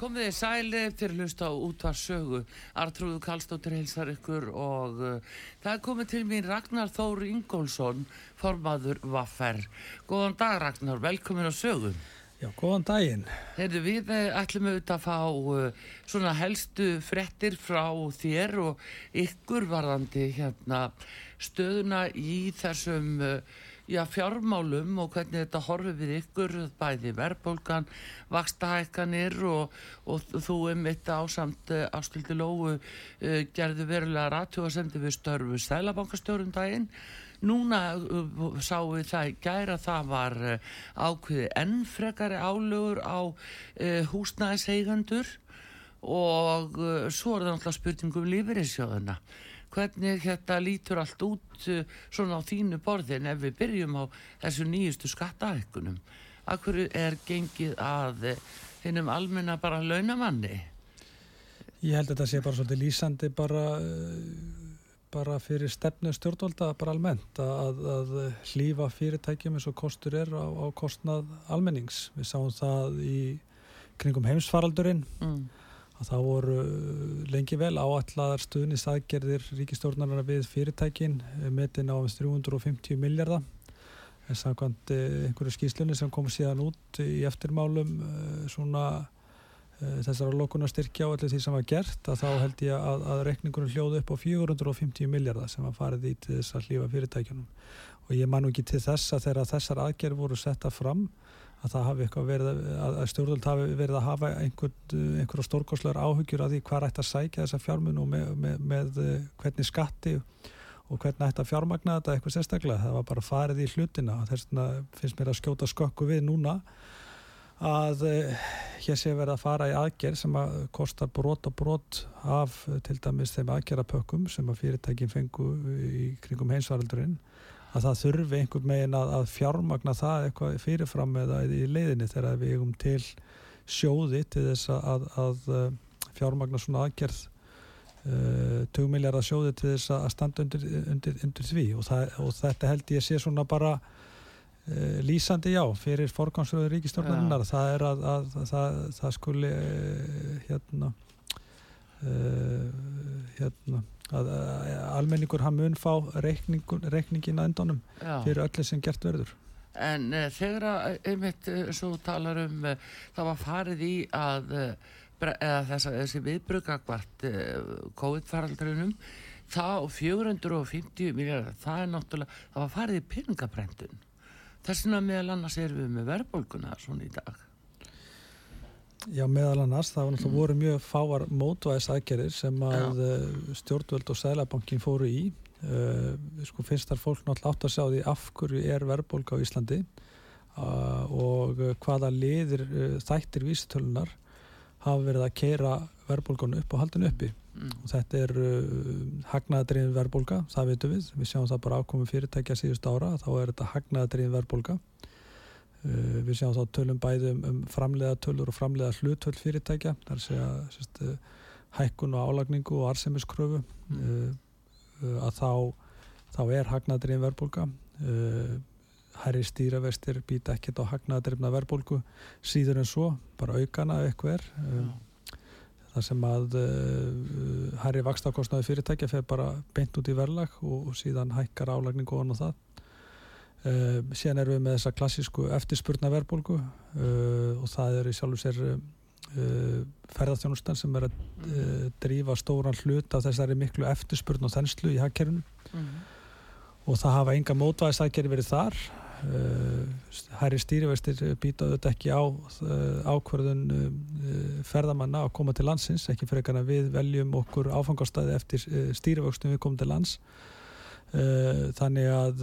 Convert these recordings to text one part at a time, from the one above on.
Komið þið sælið fyrir hlust á útvarsögu. Artrúðu Kallstóttir heilsar ykkur og uh, það er komið til mín Ragnar Þór Ingólfsson, formaður Vaffer. Góðan dag Ragnar, velkomin á sögu. Já, góðan daginn. Heyrðu, við eh, ætlum auðvitað að fá uh, svona helstu frettir frá þér og ykkur varðandi hérna stöðuna í þessum uh, já, fjármálum og hvernig þetta horfið við ykkur, bæði verðbólgan, vakstahækkanir og, og þú um þetta ásamt uh, áskildi lógu uh, gerðu verulega ratjóða semdi við störfu Sælabankastjórun daginn. Núna uh, sáum við það í gæra það var ákveði ennfregari álögur á húsnæðiseigandur og svo er það náttúrulega spurningum lífeyrinsjóðuna hvernig þetta lítur allt út uh, svona á þínu borðin ef við byrjum á þessu nýjustu skattaækkunum. Akkur er gengið að hinnum almenna bara launamanni? Ég held að þetta sé bara svolítið lýsandi bara, uh, bara fyrir stefnu stjórnvalda bara almennt að, að hlýfa fyrirtækjum eins og kostur er á, á kostnað almennings. Við sáum það í kringum heimsfaraldurinn mm að það voru lengi vel áalladar stuðnisaðgerðir ríkistórnarnar við fyrirtækin metin á 350 miljardar en samkvæmt einhverju skýslunni sem kom síðan út í eftirmálum svona þessar lokunastyrkja og allir því sem var gert að þá held ég að, að rekningunum hljóðu upp á 450 miljardar sem var farið í til þess að hlýfa fyrirtækjunum. Og ég man ekki til þess að þegar þessar aðgerð voru setta fram að það hafi eitthvað verið að, að stjórnvöld hafi verið að hafa einhver, einhverja stórgóðslegar áhugjur að því hvað ætti að sækja þessa fjármun og með, með, með hvernig skatti og hvernig ætti að fjármagna þetta eitthvað sérstaklega. Það var bara farið í hlutina þess vegna finnst mér að skjóta skökku við núna að hér sé verið að fara í aðgerð sem að kostar brot og brot af til dæmis þeim aðgerðapökkum sem að fyrirtækin fengu í kringum heimsvaraldurinn að það þurfi einhver megin að, að fjármagna það eitthvað fyrirfram eða í leiðinni þegar við eigum til sjóði til þess að, að fjármagna svona aðgerð uh, 2 miljardar sjóði til þess að standa undir, undir, undir því og, það, og þetta held ég sé svona bara uh, lýsandi já fyrir forgámsröður ríkistjórnarinnar ja. það er að, að það, það skuli uh, hérna hérna að almenningur hann mun fá reikningin að endunum fyrir öllu sem gert verður. En uh, þegar að einmitt uh, svo talar um uh, það var farið í að þess, þessi viðbrugagvart COVID-faraldrunum það og 450 miljardar það er náttúrulega, það var farið í peningabrendun þess vegna meðal annars erum við með verðbólguna svona í dag Já, meðal annars, það var náttúrulega voru mjög fáar mótvæðisækjarir sem að Já. Eh, stjórnvöld og Sælabankin fóru í. Uh, sko finnst þar fólk náttúrulega átt að sjá því af hverju er verðbólka á Íslandi uh, og hvaða liðir uh, þættir vísitölunar hafa verið að keira verðbólgun upp og haldin uppi mm. og þetta er hagnaðadrifin verðbólga, það veitum við við sjáum það bara ákomum fyrirtækja síðust ára þá er þetta hagnaðadrifin verðbólga uh, við sjáum þá tölum bæðum um framlega tölur og framlega hlutvöld fyrirtækja, það er að segja sérst, uh, hækkun og álagningu og arsemiskröfu mm. Uh, uh, að þá, þá er hagnaðadrifin verðbólga. Uh, herri stýravestir býta ekkert á hagnaðadrifna verðbólgu. Síður en svo, bara aukana eitthvað er. Um, þar sem að uh, herri vakstakostnaði fyrirtækja fer bara beint út í verðlag og, og síðan hækkar álagningu og það uh, síðan erum við með þessa klassísku eftirspurna verðbólgu uh, og það er í sjálf og sér ferðarþjónustan sem er að drífa stóran hlut af þessari miklu eftirspurn og þenslu í hagkerfinu. Mm. og það hafa enga mótvæðisækjari verið þar. Hæri uh, stýrivestir býtaðu þetta ekki á uh, ákverðun uh, ferðamanna að koma til landsins, ekki ekki að við veljum okkur áfangastæði eftir stýrivöxtum við komum til lands þannig að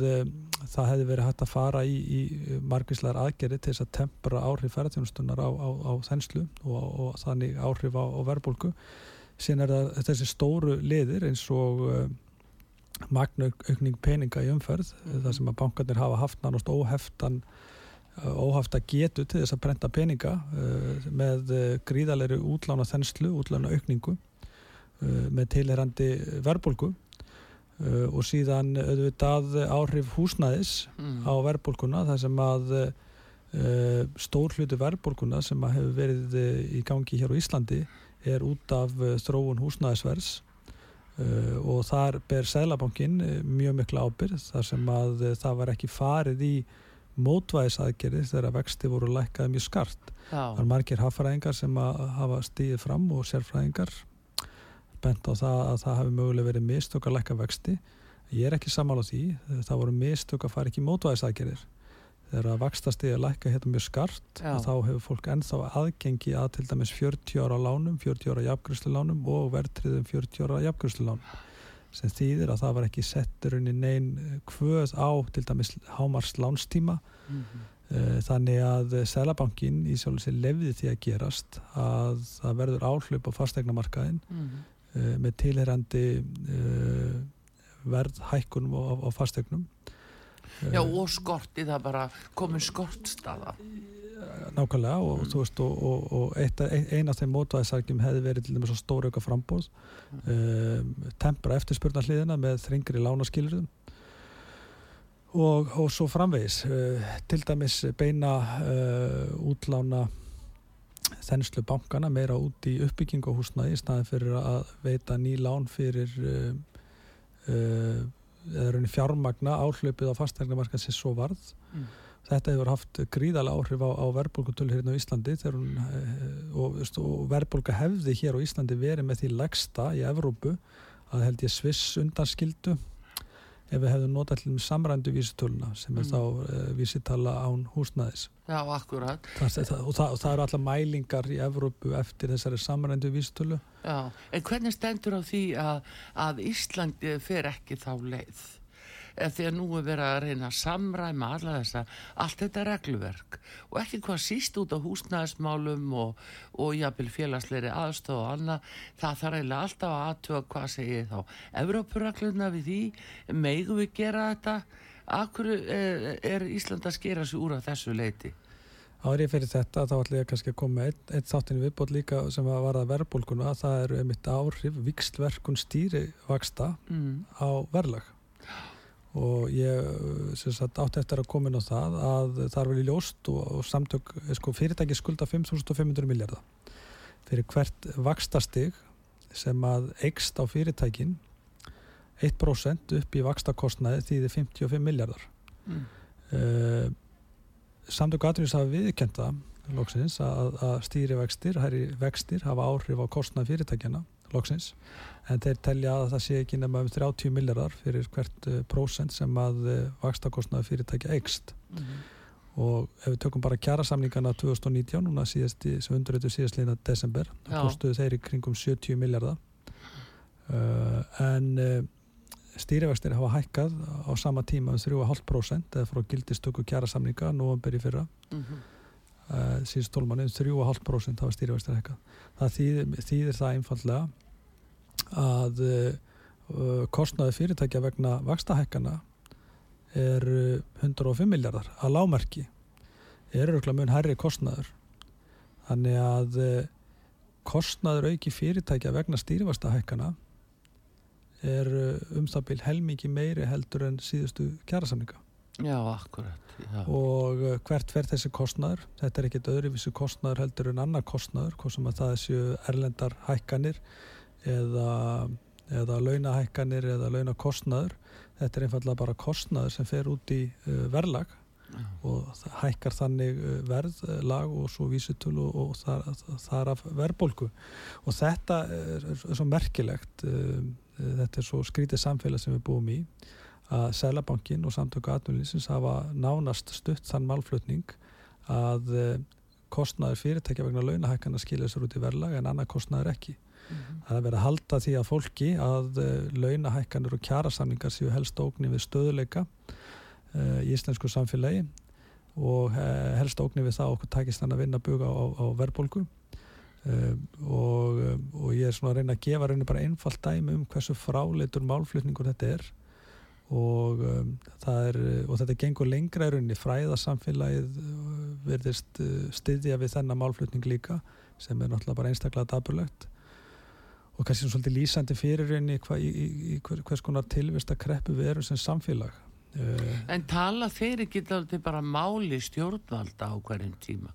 það hefði verið hægt að fara í, í margvíslegar aðgerri til þess að tempra áhrif ferðarþjónustunnar á, á, á þenslu og, og þannig áhrif á, á verðbólku síðan er það þessi stóru liðir eins og magnaukning peninga í umferð þar sem að bankarnir hafa haft náttúrulega óheftan óhafta getu til þess að brenda peninga með gríðalegri útlána þenslu, útlána aukningu með tilherandi verbulgu og síðan auðvitað áhrif húsnæðis mm. á verbulguna þar sem að stór hluti verbulguna sem að hefur verið í gangi hér á Íslandi er út af þróun húsnæðisvers Uh, og þar ber Sælabankin uh, mjög miklu ábyrð þar sem að uh, það var ekki farið í mótvæðisaðgerði þegar vexti voru lækkaði mjög skart. Það var margir haffræðingar sem að hafa stíðið fram og sérfræðingar bent á það að það hafi mögulega verið mistök að lækka vexti. Ég er ekki samála því. Það voru mistök að fara ekki í mótvæðisaðgerðir þegar að vakstastegi lækka hérna mjög skart þá hefur fólk ennþá aðgengi að til dæmis 40 ára lánum 40 ára jafngröðslu lánum og verðtriðum 40 ára jafngröðslu lánum sem þýðir að það var ekki setturinn í neyn kvöð á til dæmis hámars lánstíma mm -hmm. þannig að Sælabankin í sjálf og sér lefði því að gerast að það verður áhlaup á fastegnamarkaðin mm -hmm. Með tilherandi verðhækkunum á, á fastegnum Já og skorti það bara komin skortstaða Nákvæmlega og, mm. veist, og, og, og eitt, ein af þeim mótvæðisargjum hefði verið til dæmis á stóra auka frambóð mm. um, tempra eftirspurnarliðina með þringri lánaskilurðum og svo framvegis uh, til dæmis beina uh, útlána þennslu bankana meira út í uppbygging og húsnaði í staðin fyrir að veita ný lán fyrir uh, uh eða raunin fjármagna áhlaupið á fastegnamarka sem svo varð mm. þetta hefur haft gríðalega áhrif á, á verðbólkutölu hérna á Íslandi hún, eh, og, og verðbólka hefði hér á Íslandi verið með því legsta í Evrópu að held ég sviss undanskildu ef við hefðum notað til samrændu vísitöluna sem er mm. þá uh, vísitala án húsnæðis. Já, akkurat. Það, það, og, það, og það eru alla mælingar í Evrópu eftir þessari samrændu vísitölu. Já, en hvernig stendur á því að, að Íslandi fer ekki þá leið því að nú er verið að reyna að samræma alla þessa, allt þetta regluverk. Og ekki hvað síst út á húsnæðismálum og, og jafnvel félagsleiri aðstof og annað. Það þarf eiginlega alltaf að aðtöða hvað segir þá Evrópuragluna við því. Meigu við gera þetta? Akkur er, er Ísland að skera sig úr á þessu leiti? Árið fyrir þetta þá ætlum ég kannski að koma með eitt, eitt þáttin viðbót líka sem að varða verðbólkuna það eru einmitt áhrif vikslverkun stýrivaksta mm. á verðlag og ég sagt, átti eftir að koma inn á það að það er vel í ljóst og, og samtök sko, fyrirtæki skulda 5.500 miljardar fyrir hvert vakstastig sem að eigst á fyrirtækin 1% upp í vakstakostnaði því þið 55 miljardar mm. uh, samtök aðrýðis hafa viðkjönda loksins að, að stýri vextir, hæri vextir hafa áhrif á kostnaði fyrirtækjana loksins. En þeir telja að það sé ekki nema um 30 miljardar fyrir hvert uh, prósent sem að uh, eh, vakstakostnaði fyrirtækja eigst mm -hmm. og ef við tökum bara kjærasamlingana 2019, núna síðasti sem undurötu síðast leina desember, þá kostuðu þeir í kringum 70 miljardar uh, en stýrivextir hafa hækkað á sama tíma um 3,5% eða frá gildistöku kjærasamlinga, november í fyrra. Mm -hmm. Uh, síðust tólmanni um 3,5% hafa stýrivextir hækkað. Það þýðir, þýðir það einfallega að uh, kostnaði fyrirtækja vegna vakstahækkana er 105 miljardar að lámerki er örgulega mun hærri kostnaður. Þannig að kostnaður auki fyrirtækja vegna stýrivastahækkana er um það byrj helmikið meiri heldur en síðustu kjærasamninga Já, akkurat. Já. Og uh, hvert verð þessi kostnæður? Þetta er ekkit öðruvísu kostnæður heldur en annar kostnæður, hvað sem að það séu erlendar hækkanir eða, eða launahækkanir eða launakostnæður. Þetta er einfallega bara kostnæður sem fer út í uh, verðlag Já. og hækkar þannig uh, verðlag og svo vísutölu og, og þar, þar af verðbólku. Og þetta er, er svo merkilegt, uh, þetta er svo skrítið samfélag sem við búum í að Sælabankin og samtöku atvinnlýsins hafa nánast stutt þann málflutning að eh, kostnaður fyrirtækja vegna launahækana skilja sér út í verðlag en annað kostnaður ekki. Mm -hmm. Það er verið að halda því að fólki að eh, launahækanur og kjærasamningar séu helst ógni við stöðuleika uh, í íslensku samfélagi og helst ógni við það okkur takist þannig að vinna að buga á, á verðbólgu uh, og, og ég er svona að reyna að gefa reyna bara einfallt dæmi um hversu fráleitur málflutningur þetta er og, um, er, og þetta gengur lengra í rauninni. Fræðarsamfélagið uh, verðist uh, styðja við þennan málflutning líka sem er náttúrulega bara einstaklega daburlegt og kannski svolítið lýsandi fyrir rauninni hva, í, í, í hvers konar tilvist að kreppu við erum sem samfélag. Uh, en tala þeir ekki alltaf bara máli stjórnvalda á hverjum tíma.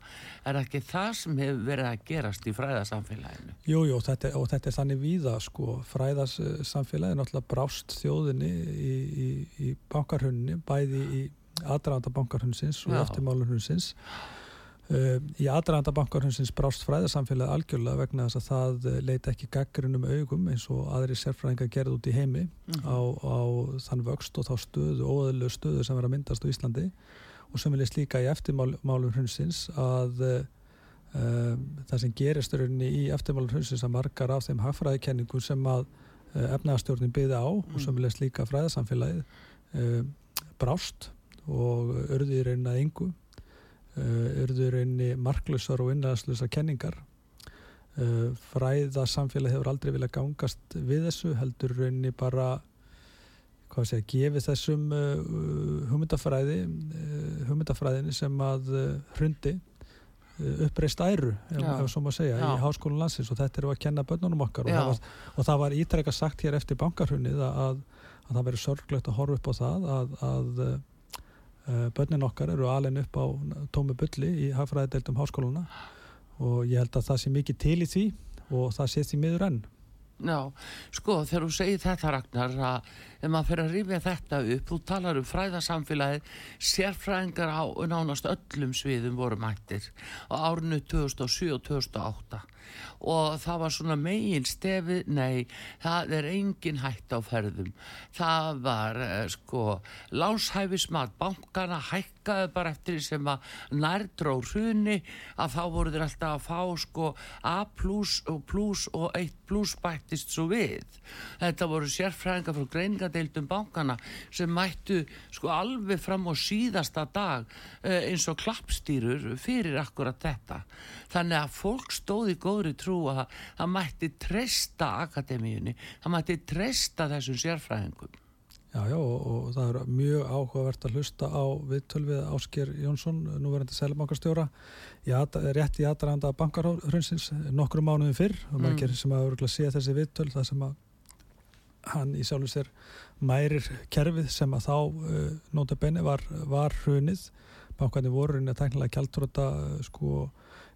Er ekki það sem hefur verið að gerast í fræðarsamfélaginu? Jújú jú, og þetta er þannig víða sko. Fræðarsamfélaginu náttúrulega brást þjóðinni í, í, í bankarhunni bæði í aðranda bankarhunnsins og eftirmálunhunnsins Uh, í aðranda bankarhundsins brást fræðarsamfélagi algjörlega vegna þess að það uh, leita ekki gaggrunum augum eins og aðri sérfræðingar gerði út í heimi mm á, á þann vöxt og þá stöðu, óðurlegu stöðu sem verður að myndast á Íslandi. Og sem vilist líka í eftirmálum hundsins að uh, það sem gerist í eftirmálum hundsins að margar af þeim hagfræðikenningu sem að efnagastjórnin byði á mm. og sem vilist líka fræðarsamfélagið brást og örði í reyna yngu urður eh, einni marklusar og innæðslusar kenningar. Eh, fræða samfélag hefur aldrei viljað gangast við þessu heldur einni bara hvað sé að gefi þessum uh, hugmyndafræði hugmyndafræðinni sem að hrundi uppreist æru, ef svo maður segja Já. í háskólan landsins. Og þetta eru að kenna börnunum okkar. Og það, var, og það var ítrekka sagt hér eftir bankarhunnið að, að það veri sorglegt að horfa upp á það að, að Eh, börnin okkar eru alveg upp á tómi bulli í hagfræðideildum háskóluna og ég held að það sé mikið til í því og það sé því miður enn. Já, sko þegar þú segir þetta Ragnar að ef maður fyrir að rifja þetta upp þú talar um fræðarsamfélagið sérfræðingar á nánast öllum sviðum voru mættir á árinu 2007 og 2008 og það var svona megin stefi, nei, það er engin hætt á ferðum. Það var, eh, sko, lánshæfismat, bankana hækkaði bara eftir því sem að nærdró hruni að þá voru þeir alltaf að fá, sko, A plus og plus og 1 plus bættist svo við. Þetta voru sérfræðingar frá greiningadeildum bankana sem mættu, sko, alveg fram á síðasta dag eh, eins og klappstýrur fyrir akkurat þetta. Þannig að fólk stóði góðri trú trú að það mætti treysta akademíunni, það mætti treysta þessum sérfræðingum. Já, já, og, og það er mjög áhugavert að hlusta á viðtölvið Ásker Jónsson, núverandi seljabankarstjóra, rétt í aðranda bankarhrunsins nokkru mánuðin fyrr og mm. margir sem að sé þessi viðtöl, það sem að hann í sjálfum sér mærir kerfið sem að þá uh, nóta benni var, var hrunið, bankarnir voru inn að tæknilega kjaldrota sko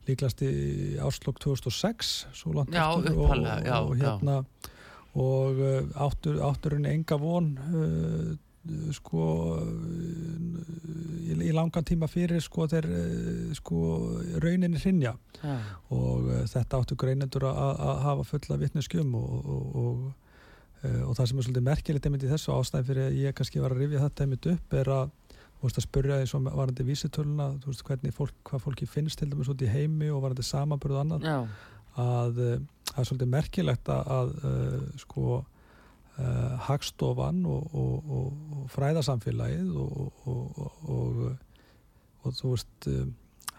líklast í áslokk 2006 svo langt já, eftir og, já, og hérna já. og áttur, átturinn enga von uh, sko í, í langan tíma fyrir sko þeir sko rauninni hrinja og uh, þetta áttur greinendur að hafa fulla vittneskjum og, og, uh, og það sem er svolítið merkilegt einmitt í þessu ástæði fyrir að ég kannski var að rifja þetta einmitt upp er að Þú veist að spurja því sem varandi vísitöluna, þú veist hvernig fólk, hvað fólki finnst til dæmis út í heimi og varandi samanbörðu annan, Já. að uh, það er svolítið merkilegt að, að uh, sko uh, hagstofan og, og, og, og fræðarsamfélagið og þú veist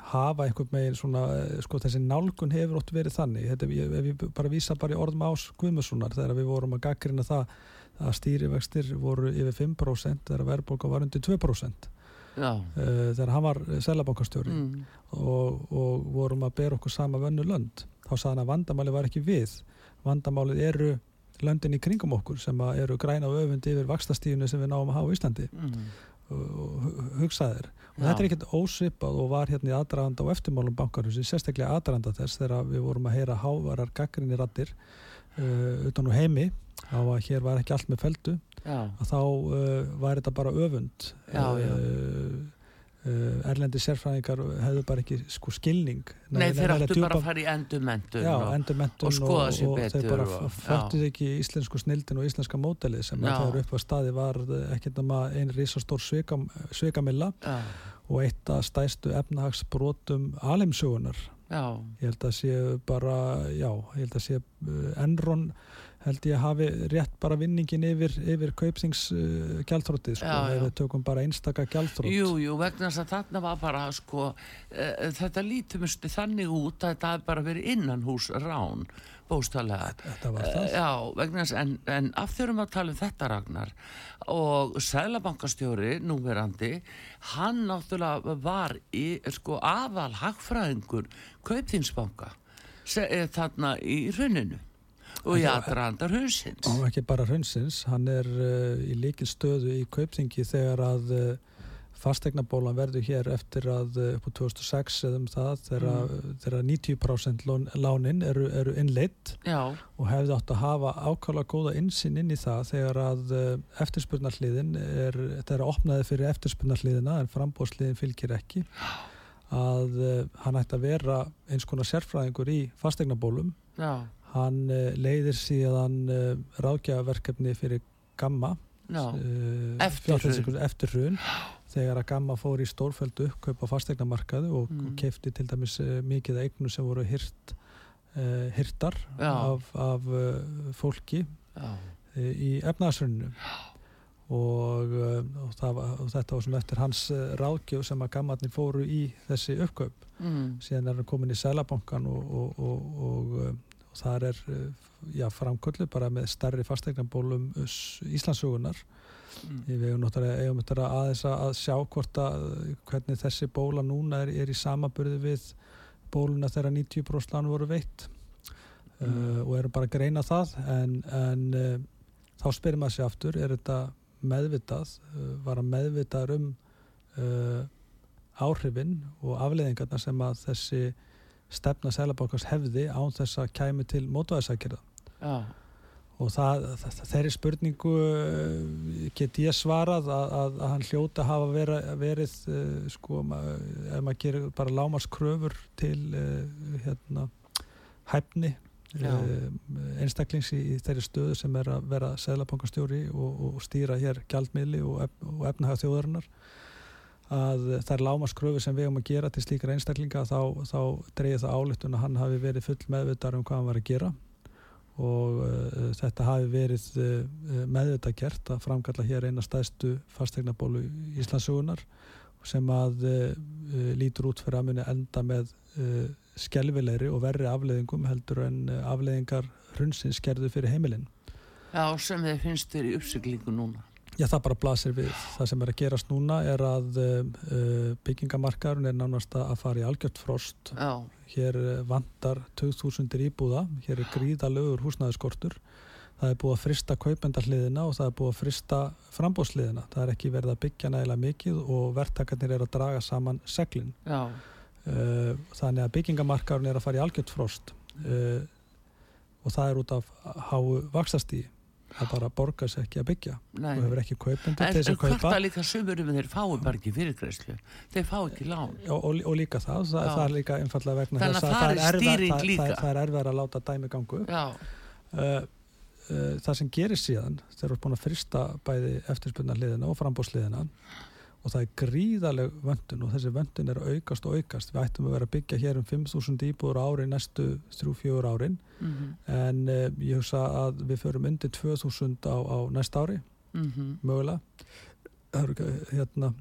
hafa einhvern megin svona, eh, sko þessi nálgun hefur ótt verið þannig, þetta, ef ég bara vísa bara í orðum ás Guðmussonar þegar við vorum að gaggrina það að stýrivextir voru yfir 5% þegar verðbólka var undir 2% uh, þegar hann var selabankastjóri mm. og, og vorum að bera okkur sama vönnu lönd þá saðan að vandamáli var ekki við vandamálið eru löndin í kringum okkur sem eru græna og öfundi yfir vakstastíðinu sem við náum að hafa í Íslandi mm hugsaðir og Já. þetta er ekkert ósipað og var hérna í aðdraðanda og eftirmálum bankarhusi, sérstaklega aðdraðanda þess þegar við vorum að heyra hávarar gaggrinni rattir uh, utan og heimi á að hér var ekki allt með feldu. Að þá uh, var þetta bara öfund. Já, uh, Uh, erlendi sérfræðingar hefðu bara ekki sko skilning. Nei þeir áttu bara að fara í endurmentun já, og, og skoða sér betur og þeir bara föttuð ekki íslensku snildin og íslenska mótelið sem þegar upp á staði var ekki náma einn risastór sveikamilla og eitt af stæstu efnahagsbrotum alimsögunar ég held að sé bara já, ég held að sé uh, Enron held ég að hafi rétt bara vinningin yfir, yfir kaupsings uh, gjaldþróttið sko, ef við tökum bara einstaka gjaldþrótt Jú, jú, vegna þess að þarna var bara sko, uh, þetta lítumusti þannig út að þetta hefði bara verið innan hús rán, bóstalega Þetta var það? Uh, já, vegna þess en, en afþjórum að tala um þetta Ragnar og Sælabankastjóri núverandi, hann náttúrulega var í, sko, aðal hagfræðingur kaupþinsbanka þarna í rauninu og í aðrandar hrunsins og ekki bara hrunsins, hann er uh, í líkil stöðu í kaupþingi þegar að uh, fastegnabólan verður hér eftir að uh, upp á 2006 eða um það þegar, mm. þegar 90% lón, lánin eru, eru innleitt og hefði átt að hafa ákvæmlega góða insinn inn í það þegar að eftirspurnarliðin er, þetta er að opnaði fyrir eftirspurnarliðina en frambóðsliðin fylgir ekki að hann ætti að vera eins konar sérfræðingur í fastegnabólum Já Hann uh, leiðir síðan uh, ráðgjafaverkefni fyrir Gamma uh, eftir hrun þegar að Gamma fór í stórfældu uppkaup á fastegnamarkaðu og, mm. og kefti til dæmis mikið eignu sem voru hirt, hirtar af, af fólki Já. í efnaðsrunnu og, og, var, og þetta var svona eftir hans ráðgjöf sem að Gammarnir fóru í þessi uppkaup mm. síðan er hann komin í Sælabankan og þar er eh, já, framkvöldu bara með starri fastegnarbólum Íslandsögunar mm. við hefum náttúrulega aðeins að sjá hvort að hvernig þessi bóla núna er, er í samaburði við bóluna þegar 90% lán voru veitt mm. uh, og erum bara að greina það en, en uh, þá spyrir maður sér aftur er þetta meðvitað uh, var að meðvitað um áhrifin og afleðingarna sem að þessi stefna Sælabankars hefði án þess að kæmi til mótvæðisækjara ja. og það, það, þeirri spurningu eh, get ég svarað að, að, að hann hljóta hafa vera, verið uh, sko, ef maður gerir bara lámarskröfur til uh, hérna, hæfni uh, einstaklings í, í þeirri stöðu sem er að vera Sælabankastjóri og, og stýra hér gjaldmiðli og, og efnahag þjóðarinnar að er lámaskröfu sem við höfum að gera til slíkra einstaklinga þá, þá dreyði það álutun að hann hafi verið full meðvitað um hvað hann var að gera og uh, þetta hafi verið uh, meðvitað gert að framkalla hér eina stæðstu fastegnabólu Íslandsugunar sem að uh, lítur út fyrir að muni enda með skelvilegri og verri afleðingum heldur en afleðingar hrunsins gerðu fyrir heimilinn. Já, sem þið finnst þér í uppsyklingu núna. Já, það bara blasir við. Það sem er að gerast núna er að uh, byggingamarkaðurinn er nánast að fara í algjört frost. Já. Hér uh, vantar 2000 íbúða, hér er gríðalögur húsnæðiskortur. Það er búið að frista kaupendarliðina og það er búið að frista frambóðsliðina. Það er ekki verið að byggja nægilega mikið og verktakarnir er að draga saman seglinn. Uh, þannig að byggingamarkaðurinn er að fara í algjört frost uh, og það er út af háu vaksastíði það bara borgar sér ekki að byggja. Nei. og hefur ekki kaupendur til þess að kaupa. en að líka sumurum þeir fái bara ekki fyrirgræslu þeir fá ekki lán. Og, og, og líka það, það, það er líka einfallega vegna þess að það er erfið það er erfið að láta dæmi gangu uh, uh, það sem gerir síðan þeir eru búin að frista bæði eftirspunarliðina og frambósliðina og það er gríðaleg vöndun og þessi vöndun er aukast og aukast við ættum að vera að byggja hér um 5.000 íbúður ári næstu 3-4 árin mm -hmm. en eh, ég hugsa að við förum undir 2.000 á, á næst ári mm -hmm. mögulega hérna,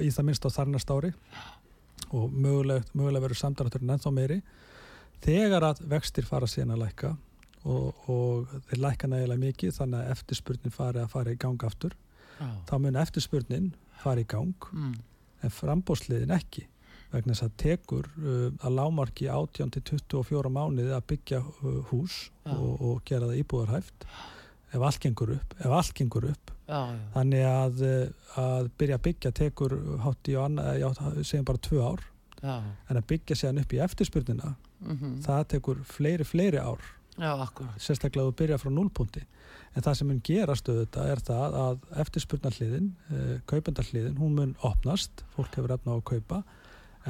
í það minnst á þar næst ári og mögulega, mögulega verður samdrátturinn ennþá meiri þegar að vextir fara síðan að lækka og, og þeir lækka nægilega mikið þannig að eftirspurnin fari að fara í gang aftur Já. þá mun eftirspurnin fara í gang Mm. en frambóðsliðin ekki vegna þess að tekur uh, að lámarki 18 til 24 mánuði að byggja uh, hús Já. og, og gera það íbúðarhæft ef allt gengur upp, ef allt gengur upp Já, já. þannig að, uh, að byrja að byggja tekur hátt í segjum bara tvö ár Já. en að byggja séðan upp í eftirspurnina Mm það tekur fleiri, fleiri ár sérstaklega að byrja frá núlpunti en það sem mun gerast auðvitað er það að eftirspurnarliðin, uh, kaupendahliðin hún mun opnast, fólk hefur efna á að kaupa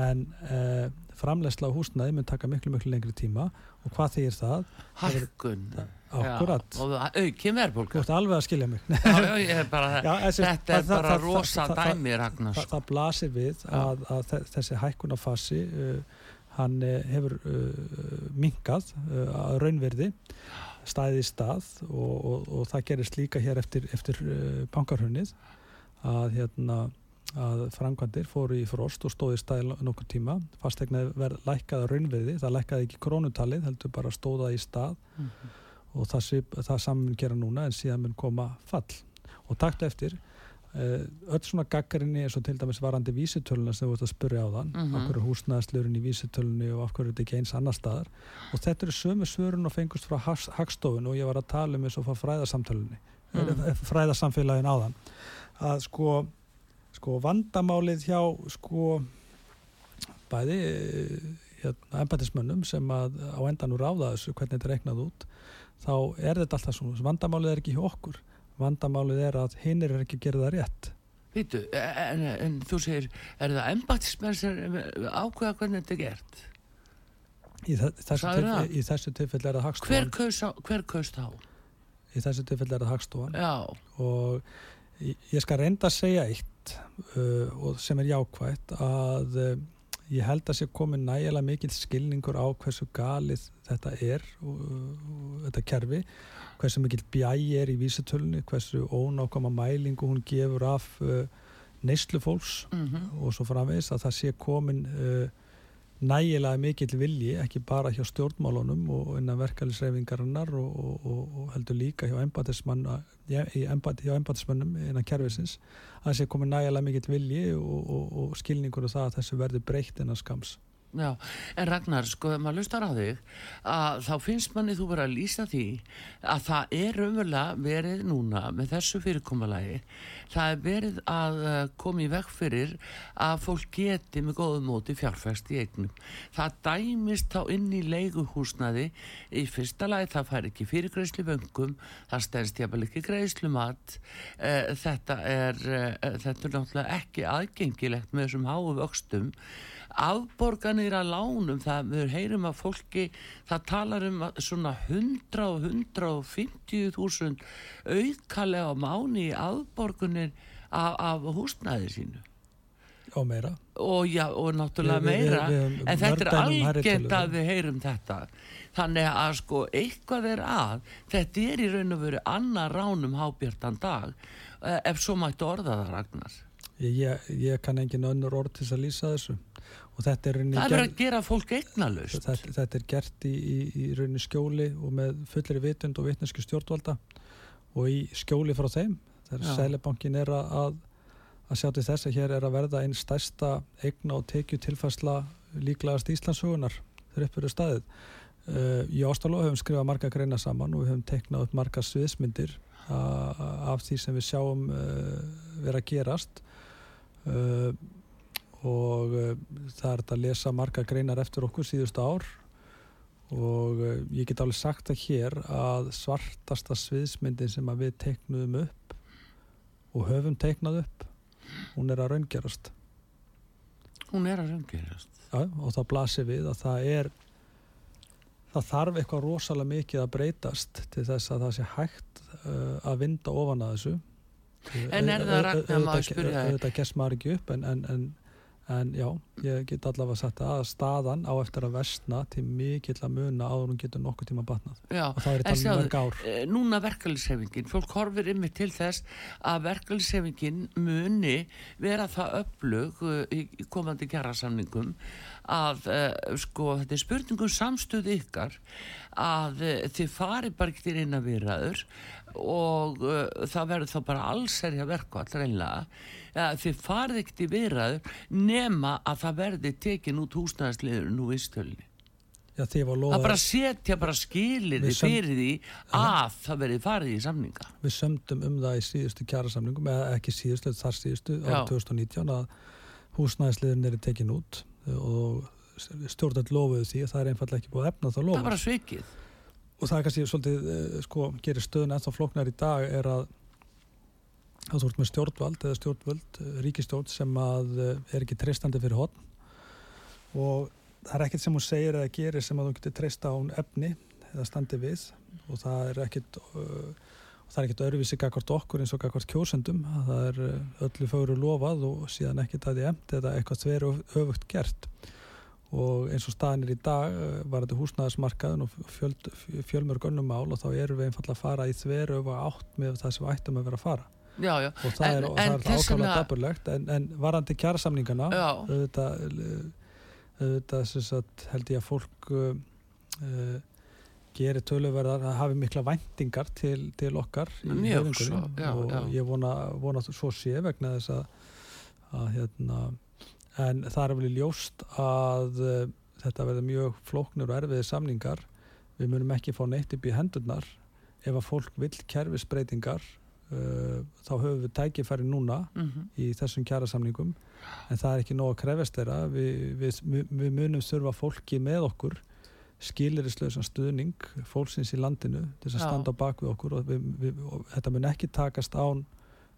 en uh, framlegsla á húsnæði mun taka miklu miklu lengri tíma og hvað þýr það? Hækkun. Akkurat, aukin þú verðbólka. ert alveg að skilja mig Já, já, ég bara, Já, þessi- þetta er bara rosa dæmi, Ragnar. það, það blasir við að, að þe- þessi hækkunafasi uh, hann uh, hefur minkað uh, að raunverði staðið í stað og, og, og það gerist líka hér eftir, eftir uh, bankarhunnið að, hérna, að framkvæmdir fóru í frost og stóði í staði nokkur tíma fastegna verð lækkaði að raunverði það lækkaði ekki krónutalið heldur bara stóða í stað Mhm. og það, það saman gera núna en síðan mun koma fall og taktu eftir öll svona gaggarinni eins og til dæmis varandi vísitöluna sem þú ert að spyrja á þann Mhm. af hverju er húsnæðaslurinn í vísitölunni og af hverju er þetta ekki eins annar staðar og þetta eru sömu svörun og fengust frá hags- hagstofun og ég var að tala um eins og frá fræðasamtölunni Mm. mm. fræðasamfélagin á þann að sko, sko vandamálið hjá sko bæði eh, hérna, embætismönnum sem að á endanur ráða þessu hvernig þetta er reiknað út þá er þetta alltaf svona vandamálið er ekki hjá okkur vandamálið er að hinn er ekki að gera það rétt Vítu, en, en þú segir, er það embatismenn sem ákveða hvernig þetta er gert? í, það? í þessu tilfelli er það hagstofan á- hver kaus þá? í þessu tilfelli er það hagstofan Já, og ég skal reynda að segja eitt uh, sem er jákvætt að uh, ég held að sé komin nægilega mikill skilningur á hversu galið þetta er og, og þetta kerfi hversu mikill bjæi er í vísitölunni hversu ónákama mælingu hún gefur af uh, neyslu fólks mm og svo framvegis að það sé komin uh, nægilega mikill vilji ekki bara hjá stjórnmálunum og innan verkefælisreifingarinnar og, og, og, heldur líka hjá embatismannum innan kerfisins að það sé komin nægilega mikill vilji og, og, skilningur og það að þessu verði breytt innan skams Já, en Ragnar, sko, ef maður lustar á þig að þá finnst manni þú verið að lýsa því að það er umverulega verið núna með þessu fyrirkommalagi það er verið að uh, koma í veg fyrir að fólk geti með góðum móti fjárfæst í eignum. Það dæmist þá inn í leiguhúsnaði í fyrsta lagi það fær ekki fyrirgreislu vöngum það stendst jafnvel ekki greislumat uh, þetta er uh, þetta er náttúrulega ekki aðgengilegt með þessum háu vöxtum. Afborganir að lánum það. Við heyrum að fólki það talar um svona 100 og 150 þúsund aukalega á mánu í afborgunir af, af húsnæði sínu. Og meira. Og já, og náttúrulega Við- meira. við- við en þetta er tölur. að við heyrum þetta. Þannig að sko eitthvað er að. Þetta er í raun og veru annar ránum hábjartan dag eh, ef svo mættu orða það Ragnar. Ég, ég, ég kann engin önnur orð til að lýsa þessu og þetta er, rauninni það er verið að gera fólk eignalust þetta, þetta er gert í, í, í rauninni skjóli og með fullri vitund og vitneski stjórnvalda. Og í skjóli frá þeim þegar. Sælebankin er að, að, sjá til þess að hér er að verða einn stærsta eigna og tekju tilfærsla líklegast Íslandsugunar þegar upp eru staðið. Uh, í Ástáló höfum skrifað marga greina saman og við höfum teiknað upp marga sviðsmyndir af því sem við sjáum uh, vera gerast. Uh, og uh, það er þetta að lesa marga greinar eftir okkur síðustu ár. Og uh, ég get alveg sagt það hér að svartasta sviðsmyndin sem við teiknuðum upp og höfum teiknað upp hún er að raungerast. Hún er að raungerast. Já, og það blasir við að það er það þarf eitthvað rosalega mikið að breytast til þess að það sé hægt uh, að vinda ofan að þessu. En er það, Ragnar, má ég spyrja þig? Þetta gess maður ekki upp en, en, en, já, ég get allavega sagt að staðan á eftir að vestna til mikill að muna áður hún getur nokkuð tíma batnað. Já, og það er sjáðu, mörg ár. eh, núna verkefliðsefingin, fólk horfir yfir til þess að verkefliðsefingin muni vera það öflug eh, í komandi kjærasamningum að uh, sko þetta er spurningum samstöðu ykkar að uh, þið fari bara ekki til eina viðræður og uh, það verður þá bara allserja verkvall reynlega uh, þið farið ekkert í viðræður nema að það verði tekin út húsnæðisliður nú í stölni Já, því var að lofa, bara setja bara skilir söm- fyrir því að það verði farið í samninga. Við sömdum um það í síðustu kjærasamlingum eða ekki síðustu, þar síðustu árið 2019 að húsnæðisliðin er tekin út og stjórnætt lofuðu því að það er einfallega ekki búið að efna það það er bara svikið. Og það er kannski svolítið eh, sko, gerir stöðun ennþá flóknar í dag er að að þú ert með stjórnvald eða stjórnvöld, eh, ríkistjórn sem að eh, er ekki treystandi fyrir hotn og það er ekkert sem hún segir eða gerir sem að þú getur treysta á hún efni eða standi við. Og það er ekkert uh, það er ekkert öðruvísi gagvart okkur eins og gagvart kjósendum. Það er öllu fögru lofað og síðan ekkert að því emt eða eitthvað þveru öfugt gert. Og eins og staðin er í dag var þetta húsnæðismarkaðun og fjöld, fjölmörg önnum mál og þá erum við einfallega að fara í þveru öfu átt með það sem ættum að vera að fara já, já, og það En- er, ákvæmlega daburlegt en, en varandi kjærasamningana auðvitað, auðvitað sagt, held ég að fólk uh, uh, gerir töluverðar að hafi mikla væntingar til, til okkar í Mjög svo, já, og ég vona, vona svo sé vegna þess að, að hérna, en það er vel ljóst að uh, þetta verður mjög flóknir og erfiði samningar. Við munum ekki fá neitt upp í hendurnar. Ef að fólk vill kerfisbreytingar þá höfum við tækifæri núna mhm, í þessum kjærasamningum en það er ekki nóg að krefast þeirra. Við, við, við munum þurfa fólki með okkur skilirislausan stuðning fólksins í landinu til þess að standa á bak við okkur. Og, við, og þetta mun ekki takast án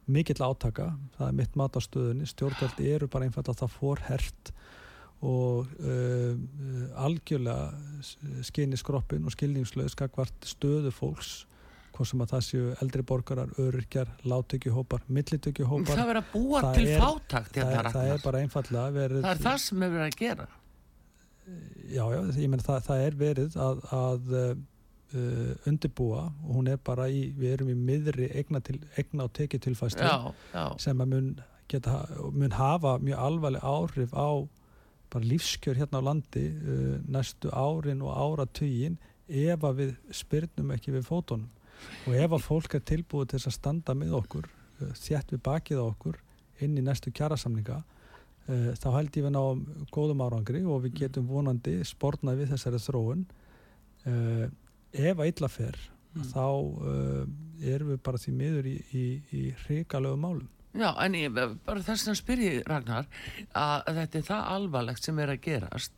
mikill átaka, það er mitt mat á stöðunni. Stjórnvöld eru bara einfallega það fórhert og uh, uh, algjörlega skinni skroppin og skilningslaus skakvart stöðu fólks hvort sem að það séu eldri borgarar, öryrkjar, láttökjuhópar, millitökjuhópar það verður að búa það til fátakt það, hérna, er- það er bara einfallega verið það er það sem við verðum að gera. Já, já, ég menn það, það er verið að, að uh, undirbúa og hún er bara í við erum í miðri egna, til, egna og tekið já, sem að mun, geta, mun hafa mjög alvarleg áhrif á bara lífskjör hérna á landi uh, næstu árin og áratugin ef að við spyrnum ekki við fótunum og ef að fólk er tilbúið til að standa með okkur uh, þjætt við bakið á okkur inn í næstu kjærasamninga uh, þá held ég við náum góðum árangri og við getum vonandi spornað við þessari þróun. Uh, ef að illa fer Mm. þá uh, erum við bara því miður í, í, í hrikalegu málum Já, en ég, bara þess að spyrja Ragnar að, þetta er það alvarlegt sem er að gerast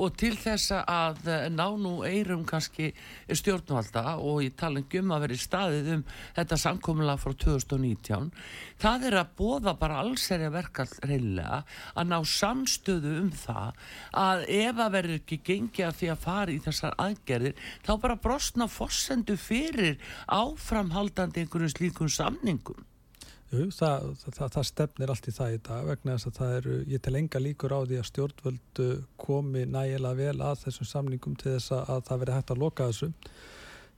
og til þess að eh, ná nú eirum kannski stjórnvalda og ég tala ekki um að vera í staðið um þetta samkomulega frá 2019 það er að bóða bara allserja verkall reynilega að ná samstöðu um það að ef að verður ekki gengi að því að fara í þessar aðgerðir þá bara brostna fossendu fyrir áframhaldandi einhverjum slíkum samningum það, það, það stefnir allt í það í dag vegna þess að það eru, ég tel enga líkur á því að stjórnvöld uh, komi nægilega vel að þessum samningum til þess að, að það veri hægt að loka þessu.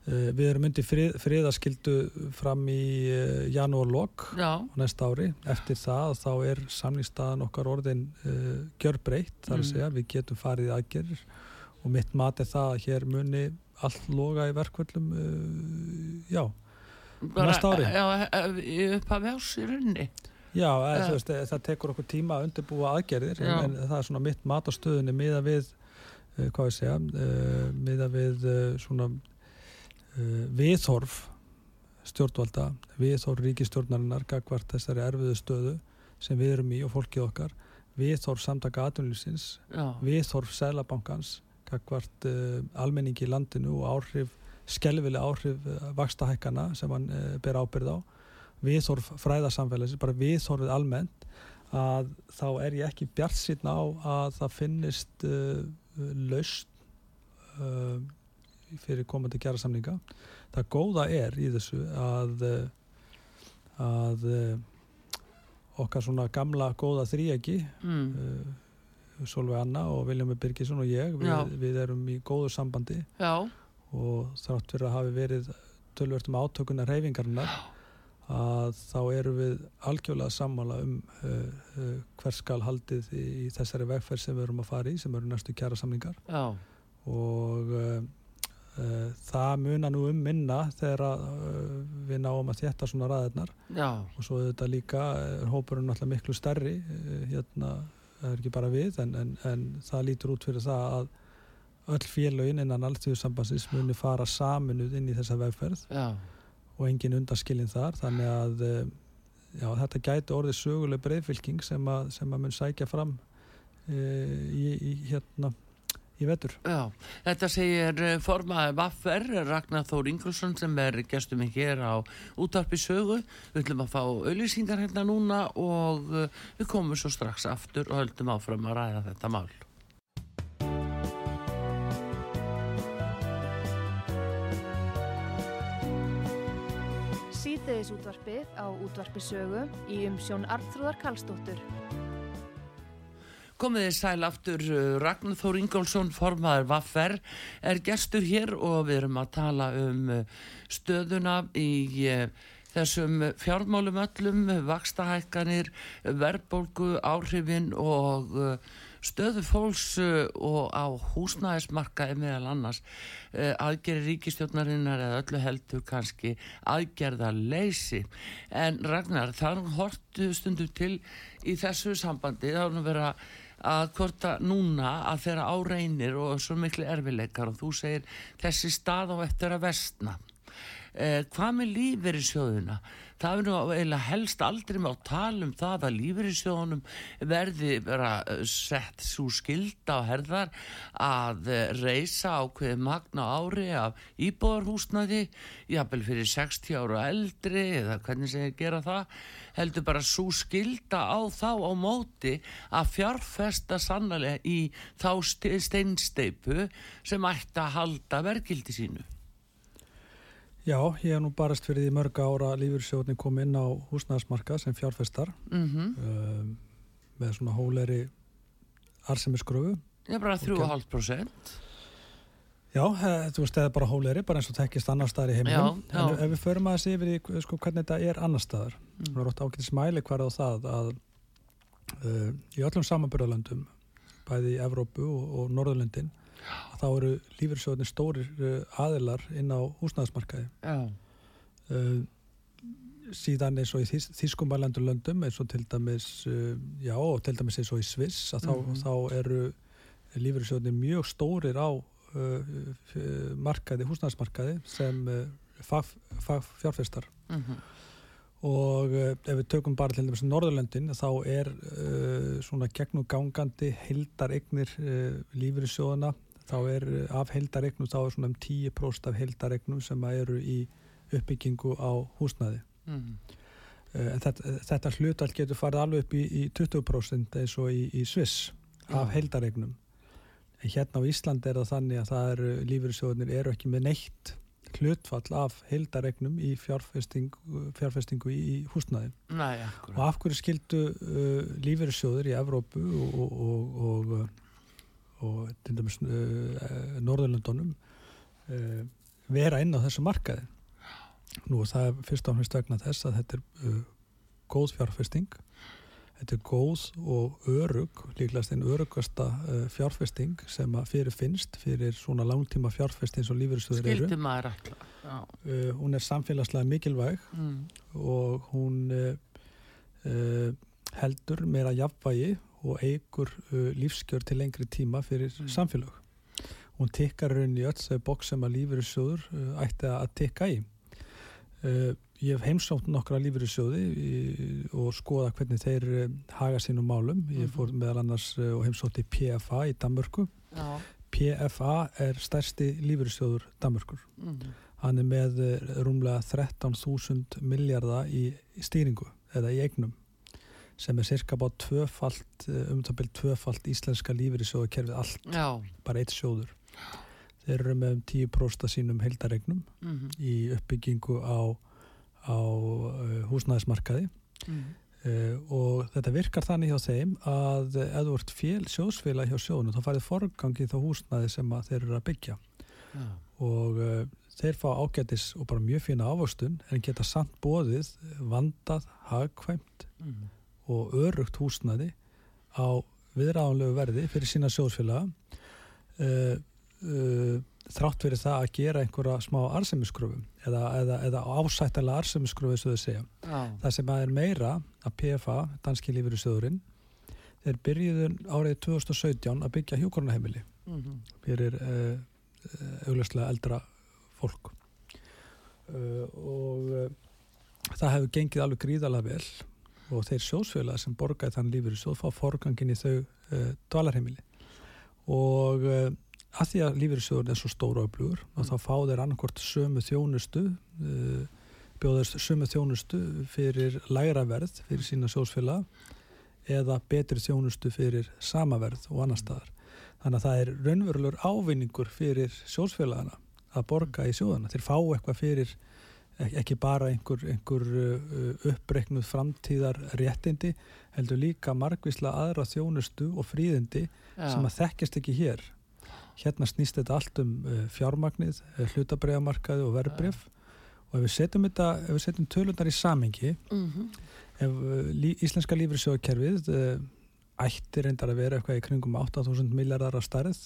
Uh, við erum undir frið, friðaskildu fram í uh, janúarlokk næsta ári. Eftir það þá er samningstaðan okkar orðin uh, gjörbreytt, þar að Mm. segja við getum farið aðgerðir og mitt mat er það að hér muni allt loga í verkvöldum, uh, já. Næsta ári? Já, eh, upp af ás í runni Já, eða, veist, eh, það tekur okkur tíma að undirbúa aðgerðir en, en það er svona mitt mat á stöðunni miða við, uh, hvað ég segja, uh, miða við uh, svona viðhorf stjórnvalda, viðhorf ríkistjórnarinnar gagvart þessari erfiðu stöðu sem við erum í og fólkið okkar viðhorf samtaka atvinnlýsins Já, viðhorf Sælabankans gagvart almenningi í landinu og áhrif, skelvileg áhrif uh, vakstahækkana sem hann uh, ber ábyrð á. Viðhorf fræðarsamfélagsins, bara viðhorfið almennt að þá er ég ekki bjart síðan á að það finnist uh, laust uh, fyrir komandi gera samninga það góða er í þessu að að okkar svona gamla góða þrýegi mm. uh, Solveig Anna og Viljami Birgisson og ég við, við erum í góðu sambandi. Já, og þrátt fyrir að hafi verið tölvört um átökunar reyfingarinnar að þá erum við algjörlega sammála um uh, uh, hvers skal haldið í, í þessari vegferð sem við erum að fara í sem eru næstu kjara samlingar já, og uh, það muna nú um minna þegar við náum að þétta svona ræðirnar já, og svo þetta líka er hópurinn náttúrulega miklu stærri hérna er ekki bara við en, en, en það lítur út fyrir það að öll félögin innan alltíðusambansins muni fara saminuð inn í þessa vegferð já, og engin undaskilin þar þannig að uh, já, þetta gæti orðið söguleg breyðfylking sem að, sem að mun sækja fram uh, í, í hérna í vetur. já. Þetta segir eh, formaði Vaffer, Ragnar Þór Ingolson sem er gestum hér á útarpi sögu. Við ætlum að fá auðlýsingar hérna núna og eh, við komum svo strax aftur og höldum áfram að ræða þetta mál. Síðdeðis útvarpið á útvarpi sögu í umsjón Arnþróðar Karlsdóttur. Komið þið sæl aftur, uh, Ragnar Þór Ingólfsson, formaður Vaffer, er gestur hér og við erum að tala um uh, stöðuna í uh, þessum fjármálum öllum, vakstahækkanir, verðbólgu, áhrifin og uh, stöðu fólks uh, og á húsnæðismarkaði meðal annars uh, aðgerri ríkistjórnarinnar eða öllu heldur kannski aðgerða leysi. En Ragnar, það er hortu stundum til í þessu sambandi, það er nú verið að að núna að þeirra áreinir og svo miklu erfileikar og þú segir þessi stað á eftir að vestna eh, hvað með lífeyrissjóðuna það er nú eiginlega helst aldrei með að tala um það að lífeyrissjóðunum verði bara eh, sett svo skilda á herðar að eh, reysa ákveði magna ári af íbúðarhúsnaði jafnvel fyrir 60 ára eldri eða hvernig sem ég gera það heldur bara svo skilda á þá á móti að fjárfesta sannlega í þá ste- steinsteipu sem ætti að halda verkildi sínu. Já, ég hef nú barast fyrir því mörg ára að lífyrsjóðni kom inn á húsnæðismarkað sem fjárfestar Mm um, með svona hóleri arsemisgröfu. Er bara 3,5%. Já, þú veist, eða bara hóleri, bara eins og tekkist annar staðar í heiminum. Já, já. En ef við förum aðeins yfir í sko, hvernig þetta er annar staðar, Mm. það er ótt ágætis mæli hverð á það að uh, í öllum samanbyrðalöndum, bæði í Evrópu og, og Norðurlöndin, að þá eru lífyrsjóðni stórir uh, aðilar inn á húsnæðismarkaði. Já, uh, síðan eins og í þýs, þýskumbælendur löndum eins og til dæmis uh, já og til dæmis eins og í Sviss að þá, Mhm. þá eru lífeyrissjóðnir mjög stórir á uh, markaði, húsnæðismarkaði sem uh, fag, mm og uh, ef við tökum bara til dæmis Norðurlöndin þá er svona gegnum gangandi heildaregnir uh, lífeyrissjóðana þá er uh, af heildaregnum þá er svona um 10% af heildaregnum sem eru í uppbyggingu á húsnæði mm. Uh, en þetta, þetta hlutall getur farið alveg upp í, í 20% eins og í, í Sviss af Já. heildaregnum en hérna á Íslandi er það þannig að það eru lífyrirsjóðunir eru ekki með neitt hlutfall af heildaregnum í fjárfestingu, fjárfestingu í, húsnæði Nei, og af hverju skildu uh, lífyrirsjóður í Evrópu og, og, og, og, og til dæmis uh, Norðurlöndunum uh, vera inn á þessu markaði nú það er fyrst og fremst vegna þess að þetta er uh, góð fjárfesting þetta er góð og örug líklegast einn örugasta fjárfesting sem að fyrir finnst fyrir svona langtíma fjárfesting eins og lífyrirsjóður eru. Já. uh, hún er samfélagslega mikilvæg Mm. og hún heldur meira jafnvægi og eigur uh, lífskjör til lengri tíma fyrir Mm. samfélag. Hún tikkar raun í öll þau bóks sem að lífeyrissjóður uh, ætti að tikka í. Uh, ég hef heimsótt nokkra lífeyrissjóði og skoða hvernig þeir haga sínum málum. Ég fór meðal annars og heimsótti PFA í Danmörku. Já. PFA er stærsti lífeyrissjóður Danmörkur. Mm. Hann er með rúmlega 13.000 miljardar í, í stýringu eða í eignum sem er cirka bá tvöfalt, eh, um byrjum tvöfalt íslenska lífur í sjóðakerfið allt, Já. bara eitt sjóður. Þeir eru með um 10% af sínum heildaregnum Mm. í uppbyggingu á, á uh, húsnæðismarkaði. Mm. Uh, og þetta virkar þannig hjá þeim að ef þú ert fél, sjóðsfélag hjá sjóðunum þá farið forgangi þá húsnaði sem þeir eru að byggja Já. og uh, þeir fá ágætis og bara mjög fína ávöxtun en geta samt bóðið vandað, hagkvæmt Mm. Og örugt húsnaði á viðráðanlegu verði fyrir sína sjóðsfélaga uh, uh, þrátt fyrir það að gera einhverja smá arsemiskröfum eða, eða, eða ásættalega arsemiskröfu svo þau segja. Já. Það sem að er meira að PFA, Danski Lífyrir Söðurinn, þeir byrjuðu árið 2017 að byggja hjókornaheimili Mhm. fyrir uh, augljóslega eldra fólk uh, og það hefur gengið alveg gríðalega vel og þeir sjósfélag sem borgaði þann lífur svo fá forgangin í þau uh, dvalarheimili. Og uh, að því að lífyrirsjóðurinn er svo stóra öflugur og þá fá þeir annarkort sömu þjónustu uh, bjóðast sömu þjónustu fyrir lægra verð fyrir sína sjósfélag eða betri þjónustu fyrir sama verð og annar staðar. Þannig að það er raunverulegur ávinningur fyrir sjósfélagana að borga í sjóðana þeir fá eitthvað fyrir ekki bara einhver, einhver uh, uppreiknuð framtíðar réttindi heldur líka margvísla aðra þjónustu og fríðindi Já. sem að þekkjast ekki hér hérna snýst þetta allt um uh, fjármagnið, uh, hlutabreiðamarkaði og verbreyf og ef við setjum þetta ef við setjum tölundar í samingi Mhm. ef uh, lí, íslenska lífriðsjóðkerfið uh, ætti reyndar að vera eitthvað í kringum 8.000 miljardar að starð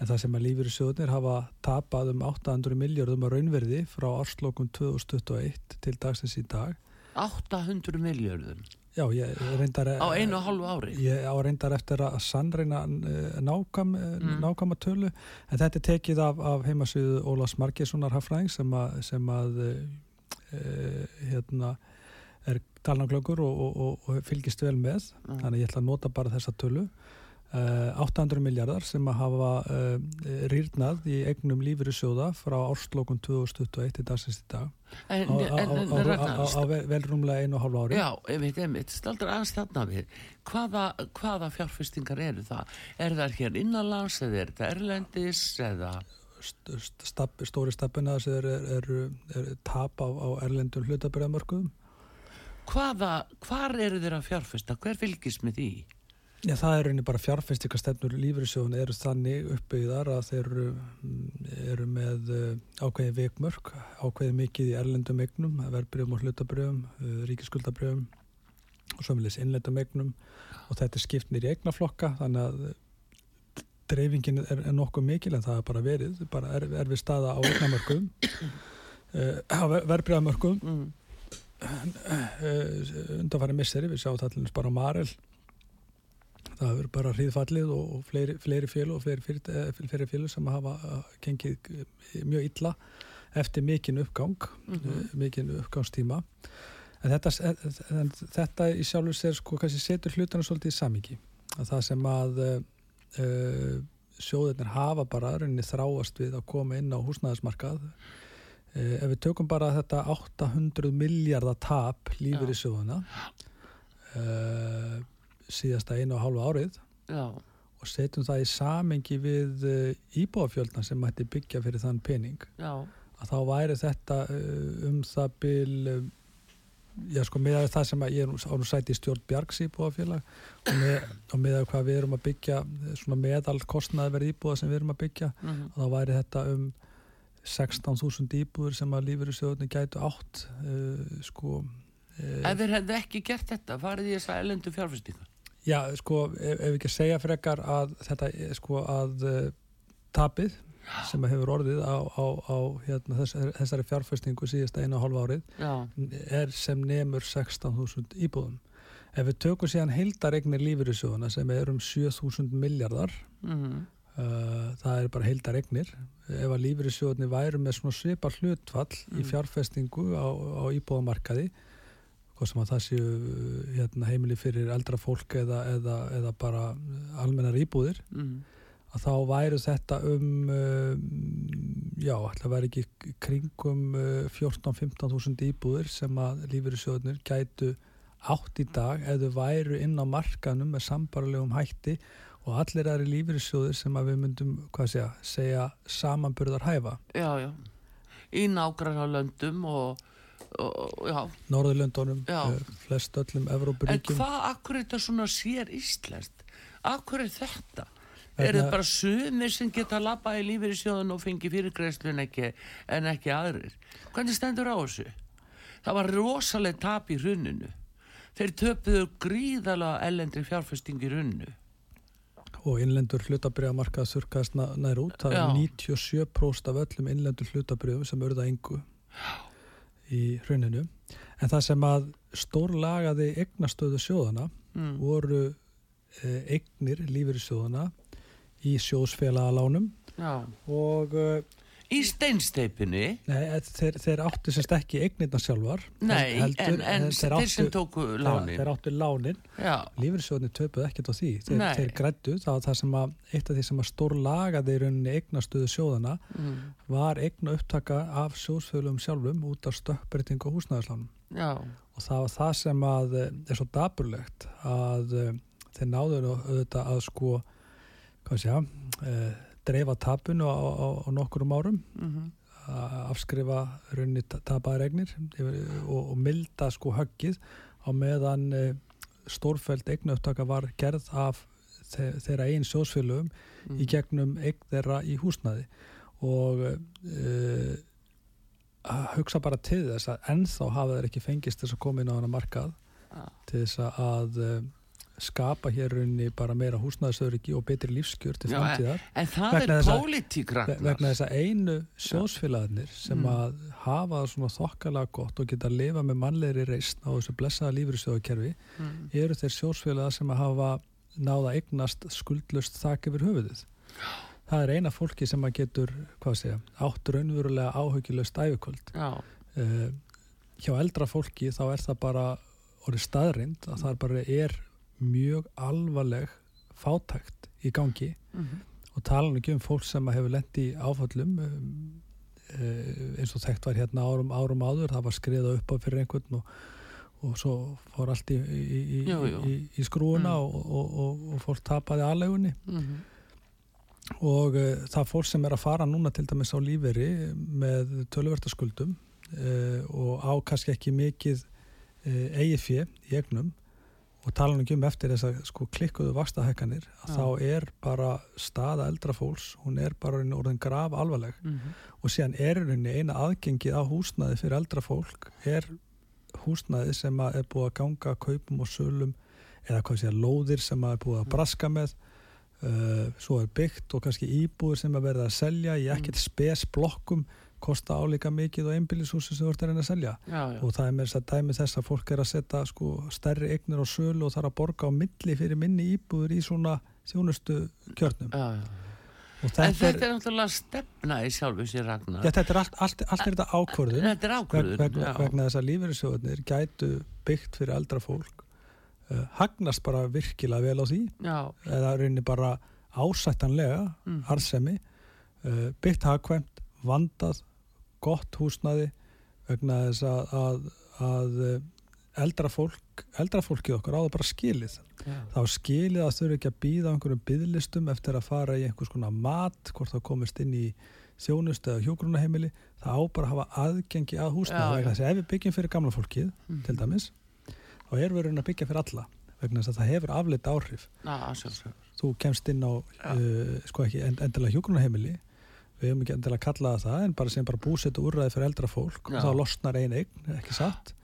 en það sem að lífriðsjóðnir hafa tapað um 800 miljardum að raunverði frá árslokum 2021 til dagsins í dag. 800 miljörðum já, ég reyndar á einu og hálfu ári? Ég á reyndar eftir að sannreina uh, nákam, uh, Mm. nákama tölu. En þetta er tekið af, af heimasviðu Ólafs Margessonar Hafræðing sem að, sem að uh, hérna er talnaglöggur og, og, og, og fylgist vel með. Mm. þannig ég ætla að nota bara þessa tölu 800 miljardar sem að hafa uh, rýrnað í eignum lífyrirsjóða frá árslokun 2021 til dagsins í dag. En, á, en, á, en, á, á, Ragnar, á, á vel- vel rúmlega einu og hálfu ári. Já, einmitt, einmitt, staldur aðeins þarna við. Hvaða, hvaða fjárfestingar eru það? Er það hér innanlands eða er það erlendis eða? St- st- stab, stóri stabbina þessi er, er, er, er tap á, á erlendum hlutabræðamörkuðum hvaða, hvar eru þeir að fjárfesta? Hver fylgist með því Já, það er rauninni bara fjárfestikastefnur lífriðsjóðun eru þannig uppbyggðar að þeir eru, mm, eru með uh, ákveði veikmörk, ákveði mikið í erlendum eignum, verbreyfum og hlutabreyfum, uh, ríkiskuldabreyfum og sömulegis innlendum eignum og þetta er skipt nýri eignaflokka þannig að uh, dreifingin er, er nokkuð mikil en það er bara verið, bara er, er við staða á eignamörkum, á verbreyfamörkum mm. undanfæri misseri, við sjáum það allir bara á Marel það hefur bara hríðfallið og, og fleiri, fleiri fjölu og fleiri, fleiri, eh, fleiri fjölu sem hafa uh, gengið eh, mjög illa eftir mikinn uppgang Mhm. uh, mikinn uppgangstíma. En þetta, en þetta í sjálfur sér sko kannski setur hlutana svolítið í samingi að það sem að uh, sjóðirnir hafa bara rauninni þráast við að koma inn á húsnæðismarkað. Uh, ef við tökum bara þetta 800 miljardar tap lífur í sjóðuna uh, síðasta einu og hálfu árið já, og setjum það í samengi við uh, íbúafjöldan sem mætti byggja fyrir þann pening. Já, að þá væri þetta uh, um það bil um, já sko með það sem að ég er nú, á nú sæti í stjórn Bjargs íbúafélag og með, og með hvað við erum að byggja eh, svona meðal kostnaðverð íbúða sem við erum að byggja mm. og þá væri þetta um 16.000 íbúður sem að lífur í sjóðunni gætu átt uh, sko uh, ef þeir hefðu ekki gert þetta farið í þessa elendu fjárfestingar Já, sko, ef, ef ekki segja frekar að þetta, eh, sko, að uh, tapið sem hefur orðið á, á, á hérna, þess, þessari fjárfestingu síðasta einu og hálfa árið já, er sem nemur 16.000 íbúðum. Ef við tökum síðan heildaregnir lífyrirsjóðuna sem er um 7.000 miljardar, mm. uh, það er bara heildaregnir, ef að lífyrirsjóðunni væru með svona svipar hlutfall í Mm. fjárfestingu á, á íbúðamarkaði, hvað sem að það séu hérna, heimili fyrir eldra fólk eða, eða, eða bara almennar íbúðir, Mm. að þá væru þetta um, um já, að vera ekki kringum uh, 14-15 þúsund íbúðir sem að lífyrirsjóðnir gætu átt í dag þau væru inn á markanum með sambarlegum hætti og allir aðri lífyrirsjóðir sem að við myndum, hvað segja, segja samanburðar hæfa. já, já í nágranna löndum og Norðurlöndunum, flest öllum Evrópuríkjum. En hvað, akkur er þetta svona sér íslenskt? Akkur er þetta? Vegna... Er þetta bara sumir sem geta að lappa í lífið í sjóðun og fengi fyrirgreislun ekki, en ekki aðrir? Hvernig stendur á þessu? Það var rosalega tap í hruninu. Þeir töpuðu gríðala ellendri fjárfesting í hruninu. Og innlendur hlutabriðamarkað surkaðist nær út. Það er 97% af öllum innlendur hlutabriðum sem örða engu. Já í hruninu en það sem að stórlagaði eignastöðu sjóðana mm. voru eh, eignir lífur í sjóðana í sjóðsfélagalánum og eh, Í steinsteipinni? Nei, þeir, þeir áttu sérst ekki eignirna sjálfar. Nei, heldur, en, en þeir, þeir sem tóku lánin. Þeir áttu lánin. Lífriðsjóðinni töpuð ekkert á því. Þeir, þeir grættu það að það sem að, eitt af því sem að stór lagaði í rauninni eignastuðu sjóðana mm. var eigna upptaka af sjóðsfjölum sjálfum út af stökkbreyting og húsnæðislánum. Og það var það sem að eh, er svo daburlegt að eh, þeir náður auðvitað að sko, hvað sé ég, uh, dreifa tapun á, á, á nokkurum árum mm -hmm. að afskrifa raunni taparegnir og, og milda sko höggið á meðan e, stórfæld eignaupptaka var gerð af þe þeirra einn sjósfélögum mm. í gegnum eign þeirra í húsnaði og e, að hugsa bara til þess að ennþá hafa þeir ekki fengist þess að koma inn á hana markað ah. til þess að e, skapa hér unni bara meira húsnæðisöryggi og betri lífskjör til framtíðar. en það vegna er pólitík vegna þess að einu sjósfélagarnir sem mm. að hafa það svona þokkalega gott og geta að lifa með mannlegri reysn á þessu blessaða lífriðstöðakerfi mm. eru þeir sjósfélagar sem að hafa náða eignast skuldlust þakk yfir höfuðið. Það er eina fólki sem að getur segja, átt raunverulega áhugilust æfikvöld uh, eh, hjá eldra fólki þá er það bara orðið staðrind að það bara er mjög alvarleg fátækt í gangi mm -hmm. og tala ekki um fólk sem hefur lendi áfallum um, uh, eins og þekkt var hérna árum, árum áður það var skriða upp á fyrir einhvern og, og svo fór allt í, í, í, í skrúuna mm. og, og, og fólk tapaði aðlegunni mm -hmm. og uh, það fólk sem er að fara núna til dæmis á líferi með tölvertaskuldum uh, og á kannski ekki mikið eigið fjö í egnum og tala ekki um eftir þess að sko klikkuðu vakstahekkanir að þá er bara staða eldra fólks, hún er bara orðin graf alvarleg mm -hmm. og síðan er henni eina aðgengið á húsnaði fyrir eldra fólk er húsnaði sem er búið að ganga kaupum og sölum eða hvað sé að lóðir sem er búið að braska með uh, svo er byggt og kannski íbúður sem er verið að selja í ekkert mm. Kosta álíka mikið og einbílishúsi sem þú ert að reyna að selja. Já, já. og það er með þess að dæmi þess að fólk er að setja sko, stærri eignir á sölu og þarf að borga á milli fyrir minni íbúður í svona þjónustu kjörnum. Já, En þetta er náttúrulega stefna í sjálfu sér ragnar. Já, þetta er allt, allt, allt er þetta ákvörðun. Þetta er ákvörðun veg, veg, vegna þess að lífeyrissjóðunir gætu byggt fyrir eldra fólk uh, hagnast bara virkilega vel á því. Eða reynir bara ásættanlega mm. arðsemi uh, byggt hagkvæmt, vandað gott húsnaði vegna þess að, að, að eh, eldra fólk eldra fólkið okkar áður bara skilið. Já. þá skilið að þau eru ekki að býða einhverjum byðlistum eftir að fara í einhvers konar mat hvort þá komist inn í þjónust eða hjógrunaheimili það á bara að hafa aðgengi að húsnaði vegna þess að ef við byggjum fyrir gamla fólkið mm. til dæmis þá erum við að byggja fyrir alla vegna þess að það hefur afleitt áhrif. Já, þú kemst inn á uh, sko ekki endilega hjógrunaheimili við hefum ekki endilega að kalla það en bara sem bara búsett og úrræði fyrir eldra fólk Já. og þá losnar ein eign, ekki satt?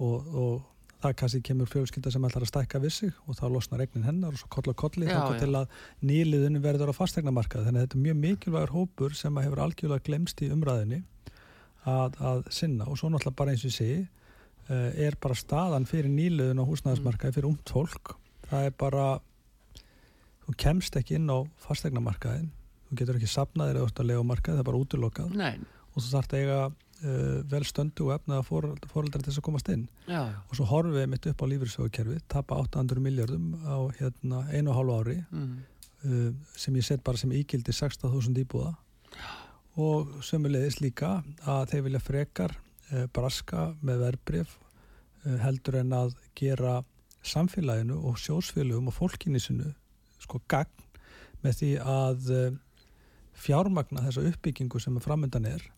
Og, og það kannski kemur fjölskylda sem ætlar að stækka við sig og þá losnar eignin hennar og svo koll og kolli til að nýliðinu verður á fastegnamarkað þannig að þetta er mjög mikilvægur hópur sem hefur algjörlega glemst í umræðinni að, að sinna. Og svo náttúrulega bara eins og segi eh, er bara staðan fyrir nýliðinu á húsnæðismarkaði fyrir umt fólk. Það er bara þú kemst ekki inn á fastegnamarkaðin þú getur ekki sapnaðir eða orðið að lega á markað, það er bara útlokað Nei. og þú þarf að eiga uh, vel stöndu og efnaða fóröldar til þess að komast inn Já. og svo horfum við mitt upp á lífriðsögukerfi tapa 800 miljardum á hérna, einu og hálfu ári mm. uh, sem ég set bara sem ígildi 16.000 íbúða og sömulegis líka að þeir vilja frekar uh, braska með verbreyf uh, heldur en að gera samfélaginu og sjósfélagum og fólkinísinu sko gagn með því að fjármagna þessa uppbyggingu sem er framöndan er.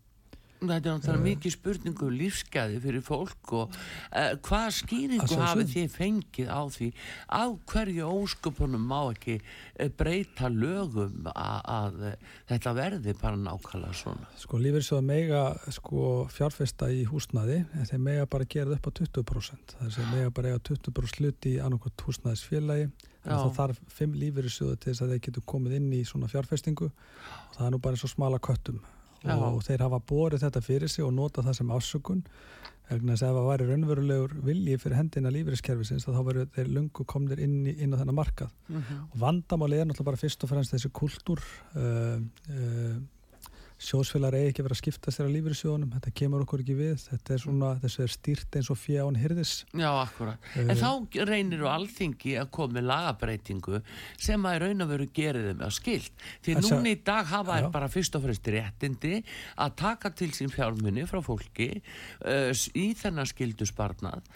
Þetta er náttúrulega uh, mikið spurningu lífsgæði fyrir fólk og uh, hvað skýringu hafið þið fengið á því? Á hverju ósköpunum má ekki uh, breyta lögum að þetta verði bara nákvæmlega svona? Sko lífeyrissjóða mega sko fjárfesta í húsnaði en þeir mega bara gera upp á 20% það er sem mega bara eiga 20% sluti í annarkot húsnaðisfélagi að það þarf 5 lífeyrissjóða til þess að þeir getur komið inn í svona fjárfestingu og það er nú bara eins og smala köttum Já. og þeir hafa borið þetta fyrir sig og nota það sem ásökun vegna þess að ef það væri raunverulegur vilji fyrir hendina lífeyriskerfisins þá verður þeir lungu komnir inn, inn á þennan markað uh mhm. -huh. og vandamáli er náttúrulega bara fyrst og fremst þessi kultúr uh, uh, sjósfélagar eigi ekki verið að skipta sér að lífyrirsjónum, þetta kemur okkur ekki við þetta er svona, þessu er stýrt eins og fján hyrðis. Já, akkurat en uh, þá reynir þú alþingi að koma með lagabreitingu sem að raun og veru þeim að skilt því núni í dag hafa þær bara fyrst og fremst réttindi að taka til sín fjármunni frá fólki uh, í þennan skildusbarnað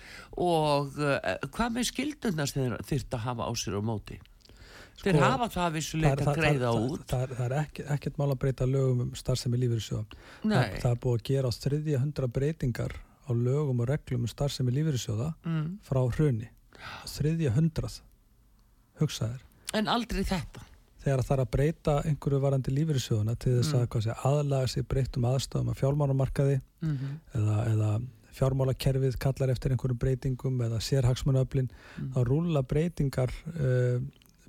og uh, hvað með skildunast þeir þurft að hafa á sér og móti? Þeir sko, hafa það vissulegt að greiða út. Það, það, það er ekki, ekkert mál að breyta lögum um starfsemi lífyrirsjóða. Það, það er búið að gera á þriðja hundra breytingar á lögum og reglum um starfsemi lífyrirsjóða mm. frá. Þriðja hundrað hugsaðir. En aldrei þetta? Þegar það er að breyta einhverju varandi lífyrirsjóðuna til þess mm. að aðlaga sig breytum aðstofum að fjármánumarkaði mm -hmm. eða, eða fjármálakerfið kallar eftir einhverjum breytingum eða sérhagsmunöflin, mm. þá rúla breytingar uh,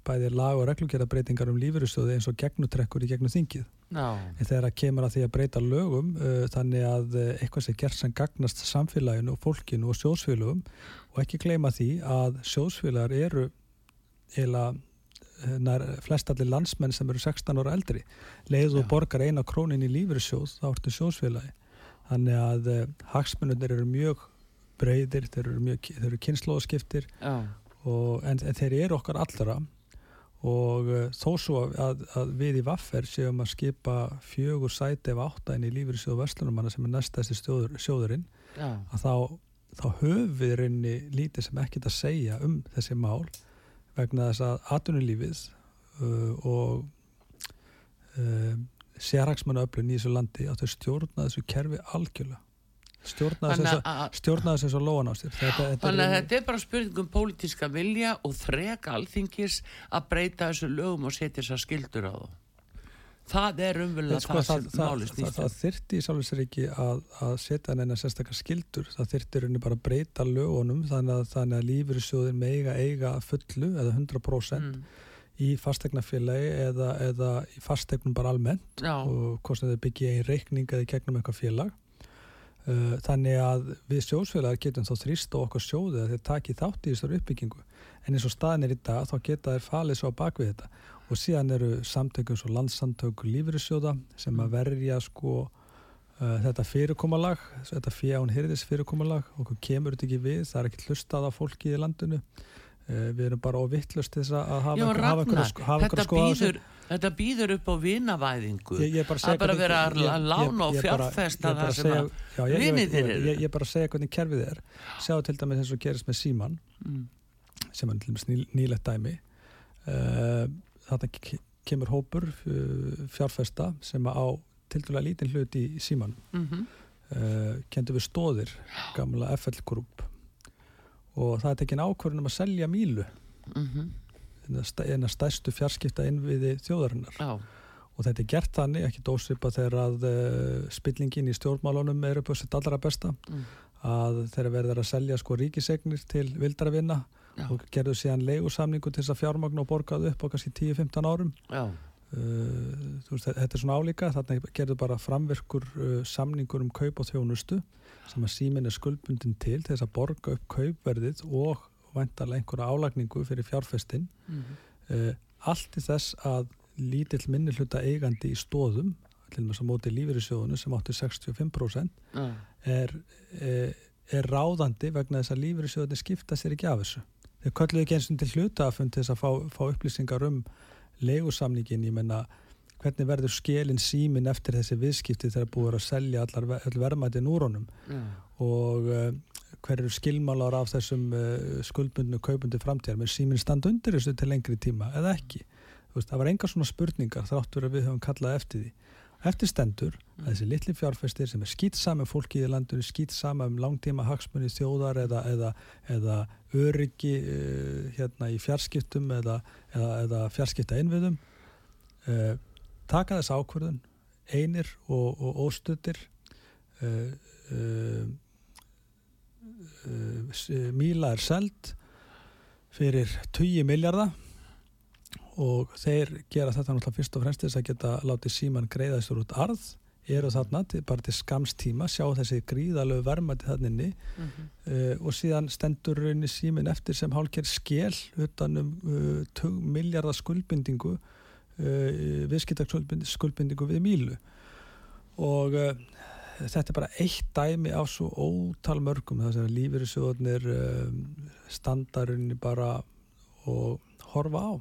bæði lag og reglugjörðabreitingar um lífyrirstöðu eins og gegnutrekkur í gegnum þingið. No. En þegar það kemur að því að breyta lögum uh, þannig að uh, eitthvað sem gerð sem gagnast samfélaginu og fólkinu og sjósfélagum og ekki gleyma því að sjósfélagar eru eila uh, flestallir landsmenn sem eru 16 ára eldri. Leðu og borgar eina krónin í lífyrissjóð þá ertu sjósfélagi. Þannig að uh, hagsmununir eru mjög breyðir, þeir eru, eru kynnslóðskiptir en, en þeir eru okkar allra og uh, þó svo að, að við í Vaffer séum að skipa fjögur sæti ef áttæðin í lífyrirsjóðu Vestlunumanna sem er næstæsti sjóðurinn Já. að þá, þá höfðirinni lítið sem ekkit að segja um þessi mál vegna þess að atunulífið uh, og uh, sérhagsmannu öflun í þessu landi að þau stjórna þessu kerfi algjörlega stjórnaði sem svo lóan á sér. Þannig að þetta er bara spurning um pólitíska vilja og þreka alþingis að breyta þessu lögum og setja þessar skildur á það Það er umvöldað sko, það, það Það, það, það þyrti í sálusriki að, að setja neina sérstakar skildur það þyrti rauninni bara að breyta lögunum þannig að, þannig að lífyrirsjóðin með eiga fullu eða 100% mm. í fastegnafélagi eða, eða í fastegnum bara almennt Já. og hvort sem þau byggja í reikning eða í gegnum eitthvað félag þannig að við sjósfélagar getum þá þrýst á okkar sjóðu að þeir taki þátt í þessar uppbyggingu. En eins og staðin er í dag þá geta þeir falið svo á bakvið þetta. Og síðan eru samtökum svo landsamtöku lífyrirsjóða sem að mm. verja sko uh, þetta fyrirkomalag þetta fján hyrðis fyrirkomalag og kemur þetta ekki við, það er ekki hlustað af fólki í landinu. Uh, við erum bara óvittlust þess að hafa, hafa, hafa þetta býður Þetta býður upp á vinavæðingu. Ég, ég að bara vera að lána og fjárfesta það sem að viniðir eru. Ég er bara að segja hvernig kerfið er. Sjá til dæmis eins og gerist með síman mm. sem er til dæmis ný, nýlegt dæmi. Uh, Þetta kemur hópur uh, fjárfesta sem á til dæmis lítinn hlut í síman mm -hmm. uh, kendur við stóðir gamla FL-grúp og það er tekin ákvörðunum að selja mílu. Mhm. mm eina stærstu fjarskipta innviði þjóðarinnar Já. og þetta er gert þannig, ekki dósipa þegar að uh, spillingin í stjórnmálunum er upp á sitt allra besta mm. að þeirra verður að selja sko ríkisegnir til vildara vinna Já. og gerðu síðan leigusamningu til þess að fjármagn og borgaðu upp á kannski 10-15 árum uh, veist, þetta er svona álíka þannig gerðu bara framverkur uh, samningur um kaup og þjónustu sem að símin er skuldbundin til þess að borga upp kaupverðið og væntalega einhverja álagningu fyrir fjárfestin mm -hmm. uh, allt í þess að lítill minni hluta eigandi í stóðum til og með sem móti lífeyrissjóðunu sem átti 65% mm. er, er, er ráðandi vegna þess að lífeyrissjóðunni skipta sér ekki af þessu þeir kölluðu ekki eins og til hlutafund til þess að fá, fá upplýsingar um legusamningin, ég menna hvernig verður skilin símin eftir þessi viðskipti þegar búið að selja allar, verðmætin úr honum mm. og uh, hver eru skilmálar af þessum uh, skuldbundinu kaupundi framtíðar? Með síminn standa undir þessu til lengri tíma eða ekki? Veist, það var enga svona spurningar þráttur að við höfum kallað eftir því. Eftir stendur að þessi litli fjárfæstir sem er skýtsam með fólki í landinu, skýtsam um langtíma hagsmunni þjóðar eða, eða, eða öryggi uh, hérna í fjarskiptum eða, eða fjarskipta einviðum uh, taka þess ákverðun einir og, og óstuttir uh, Míla er seld fyrir 20 miljardar og þeir gera þetta náttúrulega fyrst og fremst þess að geta látið síman greiða þessur út arð eru þarna til, bara til skamstíma sjá þessi gríðalög vermaði þannig mm -hmm. uh, og síðan stendur rauninni símin eftir sem hálkir skél utanum uh, 2 miljardar skuldbindingu uh, viðskiptarskuldbindingu við Mílu og þetta er bara eitt dæmi á svo ótal mörgum. Þess að lífyrirsjóðunir uh, standarunni bara og horfa á.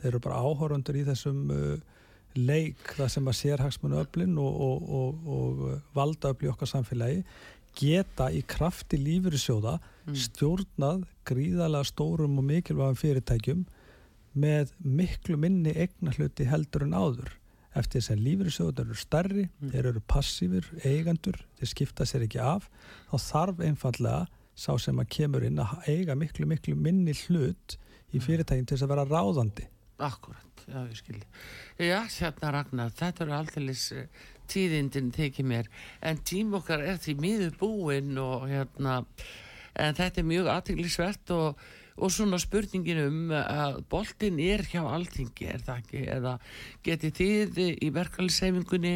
Þeir eru bara áhórundur í þessum uh, leik það sem að sérhagsmunu öflin og, og, og, og valda öfli okkar samfélagi geta í krafti lífyrirsjóða mm. stjórnað gríðalega stórum og mikilvægum fyrirtækjum með miklu minni egna hluti heldur en áður eftir þess að lífyrirsjóður eru starri mm. þeir eru passífur, eigandur þeir skipta sér ekki af þá þarf einfallega sá sem að kemur inn að eiga miklu miklu minni hlut í mm. fyrirtækjum til þess að vera ráðandi Akkurat, já ég skilji. Já, hérna Ragnar, þetta eru alltaf eh, tíðindin tekið mér, en tím okkar er því miður búinn og hérna, en þetta er mjög aðteglisvert og, og svona spurningin um að boltin er hjá alltingi, er það ekki, eða geti þið í verkefæliseifingunni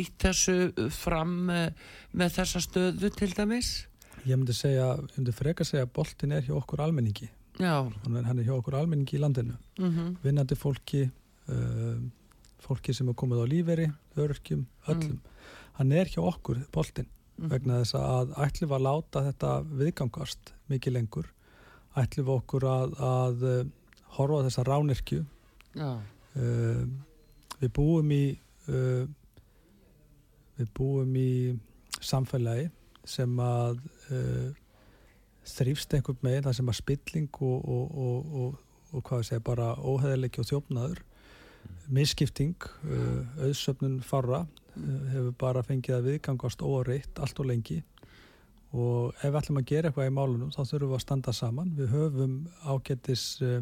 ítt þessu fram e, með þessa stöðu til dæmis? Ég myndi segja, ég myndi freka segja að boltin er hjá okkur almenningi hann er hjá okkur almenningi í landinu mm -hmm. vinnandi fólki uh, fólki sem er komið á líferi örkjum, öllum mm. hann er hjá okkur, boltin mm. vegna þess að ætlum við að láta þetta viðgangast mikið lengur ætlum við okkur að, að uh, horfa þessa ránirkju uh, við búum í uh, við búum í samfélagi sem að uh, þrýfst einhvern meginn það sem að spilling og, og, og, og hvað ég segja bara óheðilegki og þjófnaður misskipting, uh, auðsöfnun farra hefur bara fengið að viðgangast óreitt allt og lengi og ef við ætlum að gera eitthvað í málunum þá þurfum við að standa saman við höfum ágættis uh,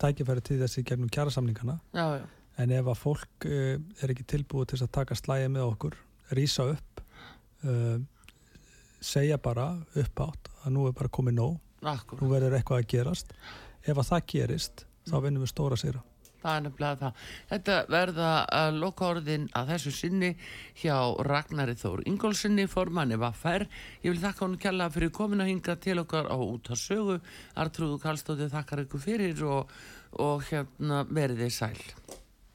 tækifæri til þessi gegnum kjærasamningana já, já. en ef að fólk uh, er ekki tilbúið til að taka slæði með okkur rýsa upp uh, segja bara upp átt að nú er bara komið nóg Akkurat. nú verður eitthvað að gerast ef að það gerist, þá mm. vinnum við stóra sér Það er nefnilega það. Þetta verða að loka orðin að þessu sinni hjá Ragnari Þór Ingólfsinni, formanni Vaffer. Ég vil þakka hún kjalla fyrir komin að hinga til okkar á út af sögu. Artrúðu Kallstóði þakkar ykkur fyrir og, og hérna verðið sæl.